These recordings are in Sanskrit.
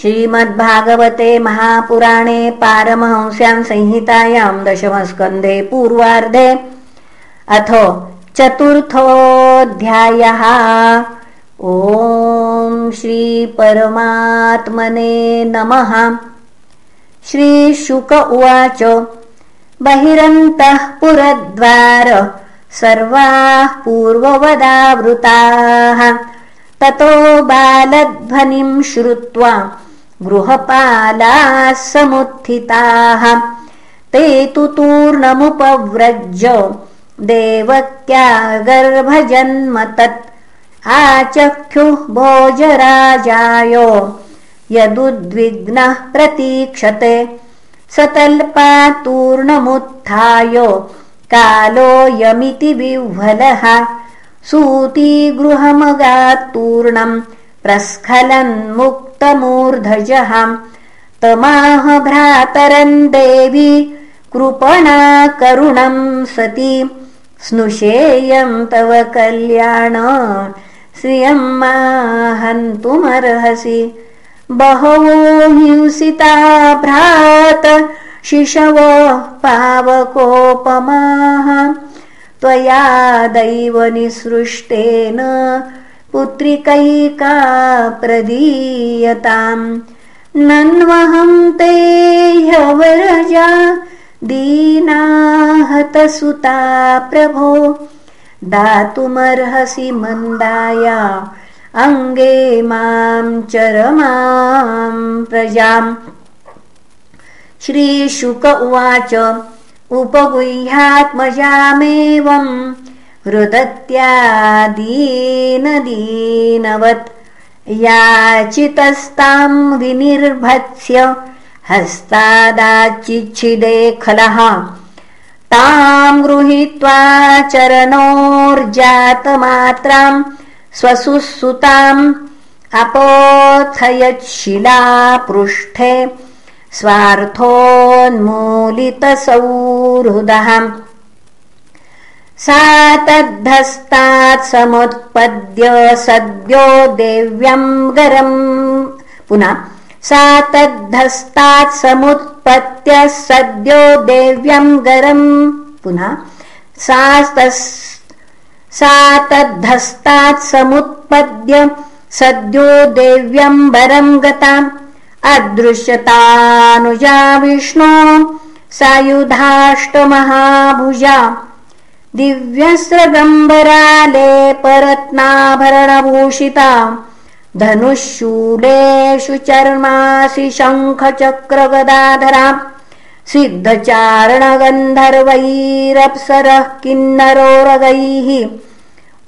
श्रीमद्भागवते महापुराणे पारमहंस्यां संहितायां दशमस्कन्धे पूर्वार्धे अथ चतुर्थोऽध्यायः। ॐ श्रीपरमात्मने नमः। श्रीशुक उवाच बहिरन्तः पुरद्वार सर्वाः पूर्ववदावृताः। ततो बालध्वनिं श्रुत्वा गृहपालाः समुत्थिताः ते तु तूर्णमुपव्रज गर्भजन्म तत् आचख्युः भोजराजाय यदुद्विग्नः प्रतीक्षते। सतल्पातूर्णमुत्थाय कालोऽयमिति विह्वलः। सूतीगृहमगात्तूर्णम् प्रस्खलन्मुक्तमूर्धजः तमाह भ्रातरन् देवी कृपणा करुणम् सती। स्नुषेयम् तव कल्याण श्रियम् माहन्तुमर्हसि बहवो हिंसिता भ्रात शिशवः पावकोपमाः त्वया दैवनिसृष्टेन पुत्रिकैका प्रदीयताम्। नन्वहं ते ह्यवरजा दीनाहतसुता प्रभो। दातुमर्हसि मन्दाया अङ्गे मां चरमां प्रजाम्। श्रीशुक उवाच उपगुह्यात्मजामेवम् हृदत्यादीनदीनवत्। याचितस्ताम् विनिर्भत्स्य हस्तादाचिच्छिदे खलः। ताम् गृहीत्वा चरणोर्जातमात्राम् स्वसुसुताम् अपोथयच्छिलापृष्ठे स्वार्थोन्मूलितसौहृदः सा तद्धस्तात् समुत्पद्य सद्यो देव्यम् गरम्। पुनः सा तद्धस्तात् समुत्पत्य सद्यो देव्यम् गरम्। पुनः सा तद्धस्तात् समुत्पद्य सद्यो देव्यम् वरम् गताम् अदृश्यतानुजा विष्णो सायुधाष्टमहाभुजा दिव्यस्रगम्बराले परत्नाभरणभूषिता धनुःशूलेषु चर्मासि शङ्खचक्रगदाधरा सिद्धचारणगन्धर्वैरप्सरः किन्नरोरगैः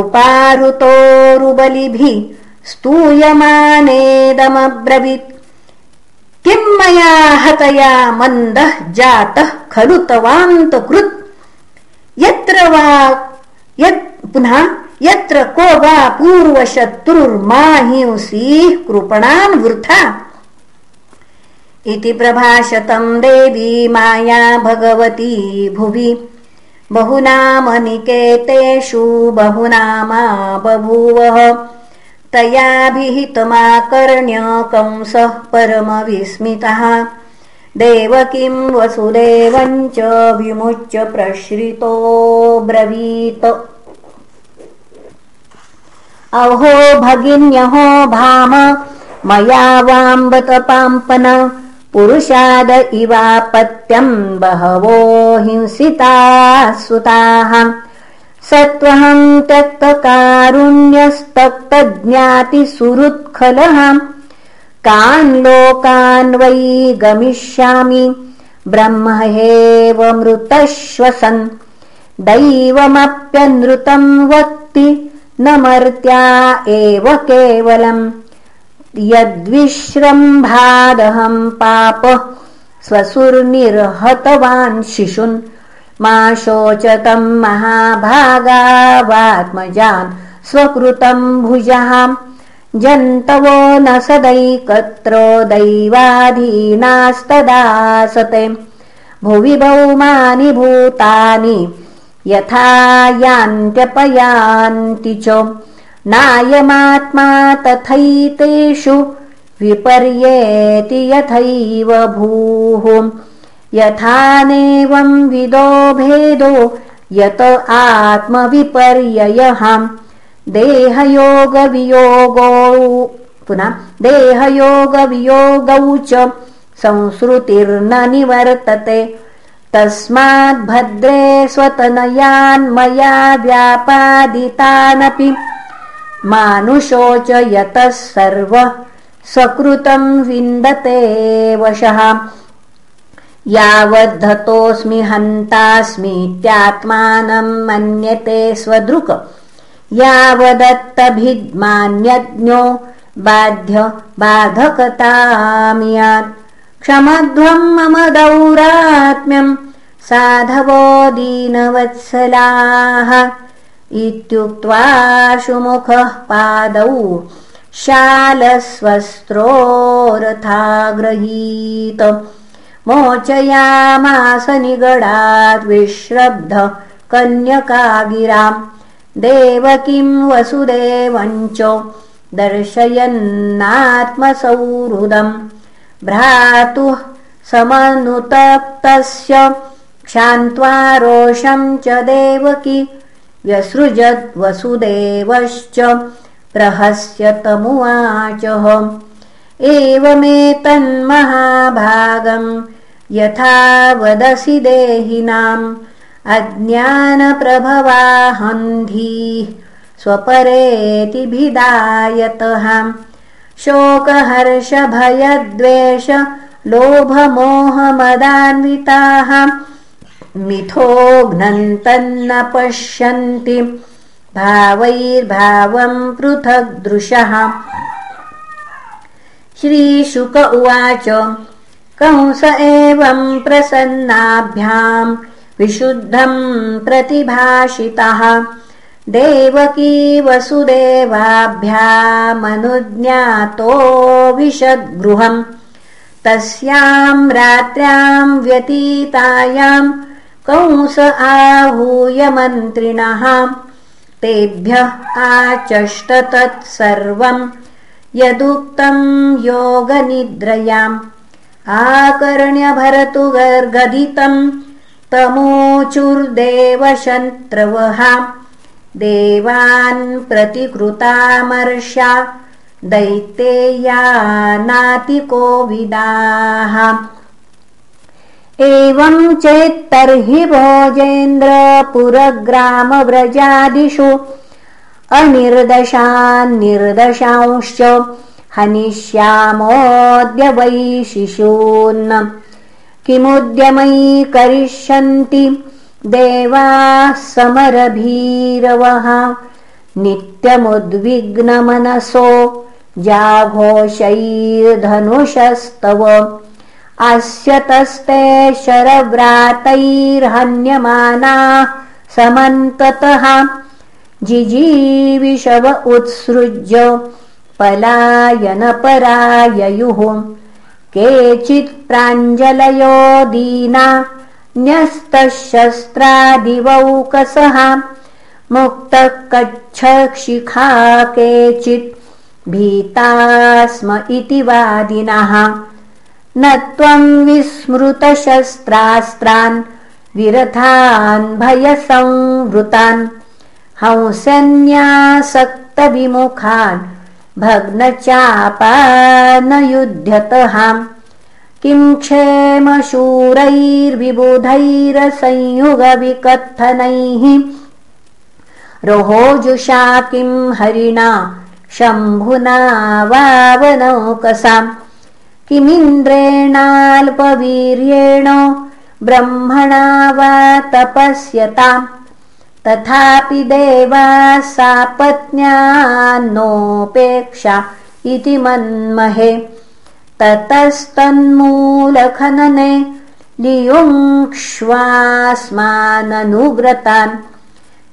उपाहृतोरुबलिभिः स्तूयमानेदमब्रवीत्। किम् मया हतया मन्दः जातः खलु तवान्तकृत् यत्र वा यत् पुनः यत्र को वा पूर्वशत्रुर्माहिंसीः कृपणान् वृथा। इति प्रभाषतम् देवी माया भगवती भुवि। बहुनामनिकेतेषु बहुनामा बभूवः तयाभिहितमाकर्ण्य कंसः परमविस्मितः देवकीम् वसुदेवम् च विमुच्य प्रश्रितोऽब्रवीत् अहो भगिन्यहो भाम मया वाम्बतपाम्पन पुरुषाद इवापत्यम् बहवो हिंसिताः सुताः। सत्त्वहम् त्यक्तकारुण्यस्तप्तज्ञातिसुरुत्खलः कान् लोकान् वै गमिष्यामि। ब्रह्महेवमृतश्वसन् दैवमप्यनृतम् वक्ति न मर्त्या एव केवलम्। यद्विश्रम्भादहम् पाप स्वसुर्निर्हतवान् शिशुन्। मा शोचतम् महाभागावात्मजान् स्वकृतम् भुजः जन्तवो न सदैकत्र दैवाधीनास्तदासते। भुवि भौमानि भूतानि यथा यान्त्यपयान्ति च। नायमात्मा तथैतेषु विपर्येति यथैव भूः। यथानेवं विदो भेदो यत आत्मविपर्ययः देहयोगवियोगौ। पुनः देहयोगवियोगौ च संसृतिर्न निवर्तते। तस्माद्भद्रे स्वतनयान्मया व्यापादितानपि। मानुषोच यतः सर्व सकृतं विन्दते वशः। यावद्धतोऽस्मि हन्तास्मीत्यात्मानं मन्यते स्वदृक् यावदत्तभिद्मान्यज्ञो बाध्य बाधकतामियात् क्षमध्वम् मम दौरात्म्यम् साधवो दीनवत्सलाः। इत्युक्त्वा शुमुखः पादौ शालस्वस्त्रोरथाग्रहीत। मोचयामास निगडात् विश्रब्ध कन्यकागिराम् देवकीम् वसुदेवञ्च दर्शयन्नात्मसौहृदम् भ्रातुः समनुतप्तस्य क्षान्त्वा रोषम् च देवकी व्यसृजद्वसुदेवश्च प्रहस्यतमुवाचः एवमेतन्महाभागम् यथा वदसि देहिनाम् अज्ञानप्रभवाहन्धीः स्वपरेतिभिदायतः शोकहर्षभयद्वेष लोभमोहमदान्विताः। मिथो घ्नन्तन्न पश्यन्ति भावैर्भावम् पृथग्दृशः। श्रीशुक उवाच कंस एवम् प्रसन्नाभ्याम् विशुद्धम् प्रतिभाषितः। देवकी वसुदेवाभ्यामनुज्ञातो विशद्गृहम् तस्याम् रात्र्याम् व्यतीतायाम् कंस आहूय मन्त्रिणः। तेभ्यः आचष्ट तत्सर्वम् यदुक्तम् योगनिद्रयाम् आकर्ण्यभरतु गर्गदितम् तमोचुर्देवशन्त्रवः। देवान् प्रतिकृतामर्षा दैतेयानातिकोविदाः एवम् चेत्तर्हि भोजेन्द्रपुरग्रामव्रजादिषु अनिर्दशान्निर्दशांश्च हनिष्यामोऽद्य शिशून् किमुद्यमयी करिष्यन्ति? देवाः समरभीरवः। नित्यमुद्विग्नमनसो जाघोषैर्धनुषस्तव। अस्य तस्ते शरव्रातैर्हन्यमानाः समन्ततः। जिजीविषव उत्सृज्य पलायनपराययुः केचित् प्राञ्जलयो दीना न्यस्तशस्त्रादिवौकसः कच्छशिखा केचित् भीता स्म इति वादिनः। न त्वम् विस्मृतशस्त्रास्त्रान् विरथान् भयसंवृतान् हंसन्यासक्तविमुखान् भग्नचापान युध्यतः किं क्षेमशूरैर्विबुधैरसंयुगविकथनैः रोहोजुषा किं हरिणा शम्भुना वावनौकसाम्। किमिन्द्रेणाल्पवीर्येण ब्रह्मणा वा तपस्यताम् तथापि देवा सापत्न्यान्नोपेक्षा इति मन्महे। ततस्तन्मूलखनने लियुङ्क्ष्वास्माननुव्रतान्।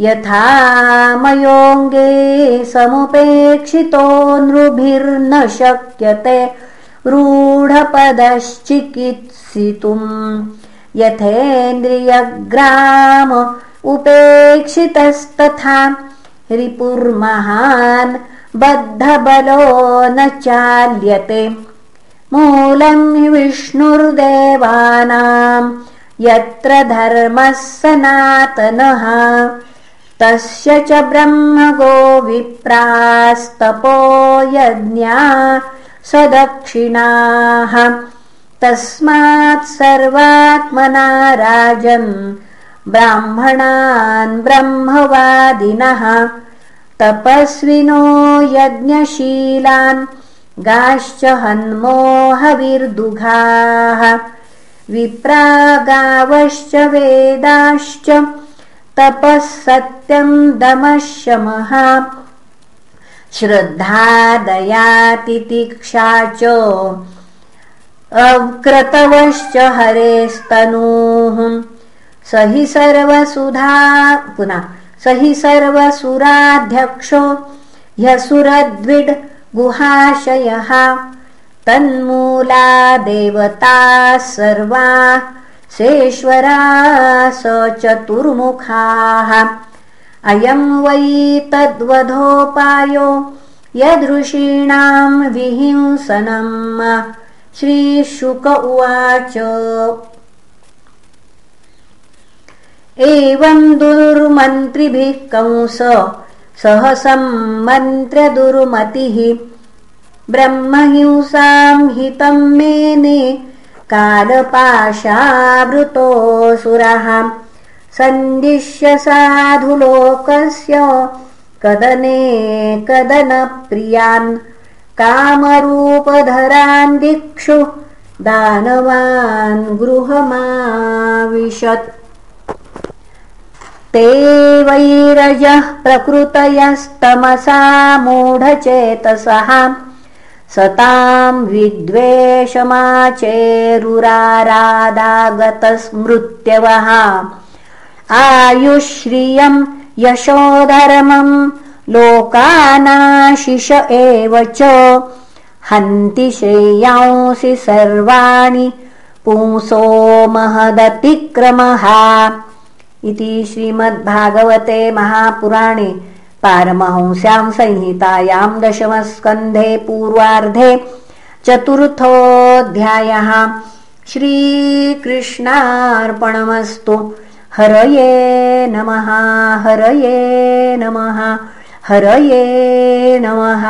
यथा मयोऽङ्गे समुपेक्षितो नृभिर्न शक्यते रूढपदश्चिकित्सितुम्। यथेन्द्रियग्राम उपेक्षितस्तथा रिपुर्महान् बद्धबलो न चाल्यते। मूलं विष्णुर्देवानां यत्र धर्मः सनातनः तस्य च ब्रह्मगो विप्रास्तपो यज्ञा सदक्षिणाः। तस्मात् सर्वात्मना राजन् ब्राह्मणान् ब्रह्मवादिनः। तपस्विनो यज्ञशीलान् गाश्च हन्मोहविर्दुघाः। विप्रागावश्च वेदाश्च तपः सत्यम् दमः शमः श्रद्धा दयातितिक्षा च अक्रतवश्च हरेस्तनूः स हि सर्वसुधा पुनः स हि सर्वसुराध्यक्षो ह्यसुरद्विड् गुहाशयः तन्मूला देवताः सर्वा सेश्वरा स चतुर्मुखाः अयम् वै तद्वधोपायो यदृषीणाम् विहिंसनम्। श्रीशुक उवाच एवम् दुर्मन्त्रिभिः कंस सहसम् दुर्मतिः ब्रह्महिंसाम् हितम् मेने कालपाशावृतोऽसुरः। सन्दिश्य साधुलोकस्य कदने कदनप्रियान्। कामरूपधरान् दिक्षु दानवान् गृहमाविशत् ते वैरजः प्रकृतयस्तमसा मूढचेतसः। सताम् विद्वेषमाचेरुरारादागतस्मृत्यवः। आयुश्रियम् यशोधर्मम् लोकानाशिष एव च। हन्ति श्रेयांसि सर्वाणि पुंसो महदतिक्रमः इति श्रीमद्भागवते महापुराणे पारमहंस्यां संहितायां दशमस्कन्धे पूर्वार्धे चतुर्थोऽध्यायः। श्रीकृष्णार्पणमस्तु। हरये नमः हरये नमः हरये नमः